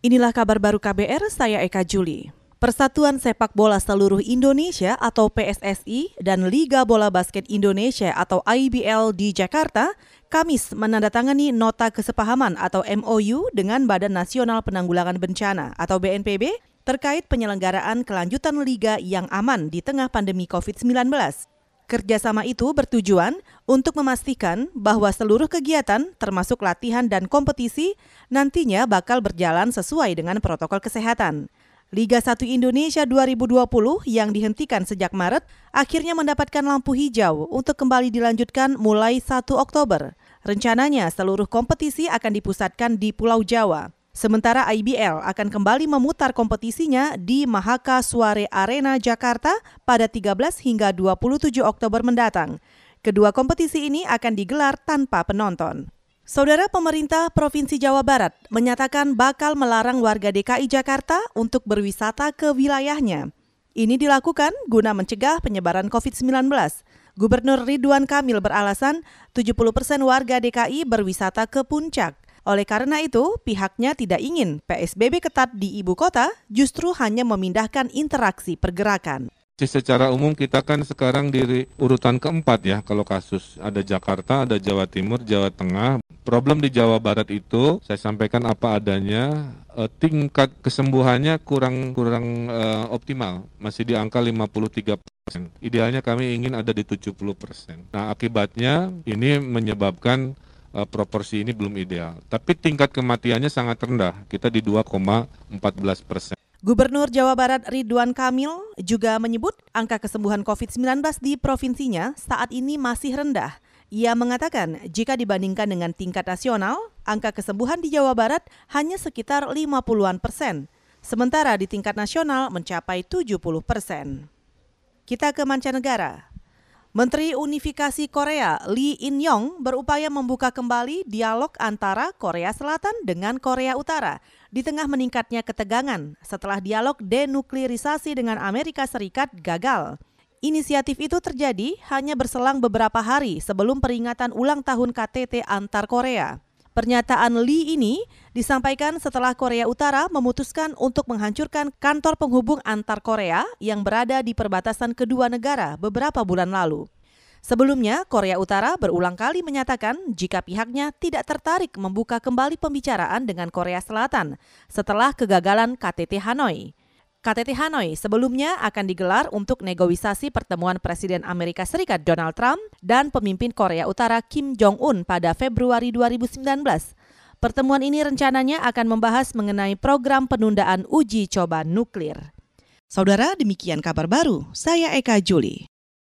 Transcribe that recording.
Inilah kabar baru KBR, saya Eka Juli. Persatuan Sepak Bola Seluruh Indonesia atau PSSI dan Liga Bola Basket Indonesia atau IBL di Jakarta Kamis menandatangani nota kesepahaman atau MOU dengan Badan Nasional Penanggulangan Bencana atau BNPB terkait penyelenggaraan kelanjutan liga yang aman di tengah pandemi COVID-19. Kerjasama itu bertujuan untuk memastikan bahwa seluruh kegiatan, termasuk latihan dan kompetisi, nantinya bakal berjalan sesuai dengan protokol kesehatan. Liga 1 Indonesia 2020 yang dihentikan sejak Maret akhirnya mendapatkan lampu hijau untuk kembali dilanjutkan mulai 1 Oktober. Rencananya seluruh kompetisi akan dipusatkan di Pulau Jawa. Sementara IBL akan kembali memutar kompetisinya di Mahaka Suare Arena Jakarta pada 13 hingga 27 Oktober mendatang. Kedua kompetisi ini akan digelar tanpa penonton. Saudara pemerintah Provinsi Jawa Barat menyatakan bakal melarang warga DKI Jakarta untuk berwisata ke wilayahnya. Ini dilakukan guna mencegah penyebaran COVID-19. Gubernur Ridwan Kamil beralasan 70 persen warga DKI berwisata ke puncak. Oleh karena itu, pihaknya tidak ingin PSBB ketat di ibu kota justru hanya memindahkan interaksi pergerakan. Secara umum kita kan sekarang di urutan keempat ya kalau kasus. Ada Jakarta, ada Jawa Timur, Jawa Tengah. Problem di Jawa Barat itu saya sampaikan apa adanya, eh, tingkat kesembuhannya kurang kurang uh, optimal, masih di angka 53 persen. Idealnya kami ingin ada di 70 persen. Nah akibatnya ini menyebabkan uh, proporsi ini belum ideal. Tapi tingkat kematiannya sangat rendah, kita di 2,14 persen. Gubernur Jawa Barat Ridwan Kamil juga menyebut angka kesembuhan COVID-19 di provinsinya saat ini masih rendah. Ia mengatakan jika dibandingkan dengan tingkat nasional, angka kesembuhan di Jawa Barat hanya sekitar 50-an persen, sementara di tingkat nasional mencapai 70 persen. Kita ke mancanegara. Menteri Unifikasi Korea Lee In-yong berupaya membuka kembali dialog antara Korea Selatan dengan Korea Utara di tengah meningkatnya ketegangan setelah dialog denuklirisasi dengan Amerika Serikat gagal. Inisiatif itu terjadi hanya berselang beberapa hari sebelum peringatan ulang tahun KTT antar Korea. Pernyataan Lee ini disampaikan setelah Korea Utara memutuskan untuk menghancurkan kantor penghubung antar Korea yang berada di perbatasan kedua negara beberapa bulan lalu. Sebelumnya, Korea Utara berulang kali menyatakan jika pihaknya tidak tertarik membuka kembali pembicaraan dengan Korea Selatan setelah kegagalan KTT Hanoi. KTT Hanoi sebelumnya akan digelar untuk negosiasi pertemuan Presiden Amerika Serikat Donald Trump dan pemimpin Korea Utara Kim Jong-un pada Februari 2019. Pertemuan ini rencananya akan membahas mengenai program penundaan uji coba nuklir. Saudara, demikian kabar baru. Saya Eka Juli.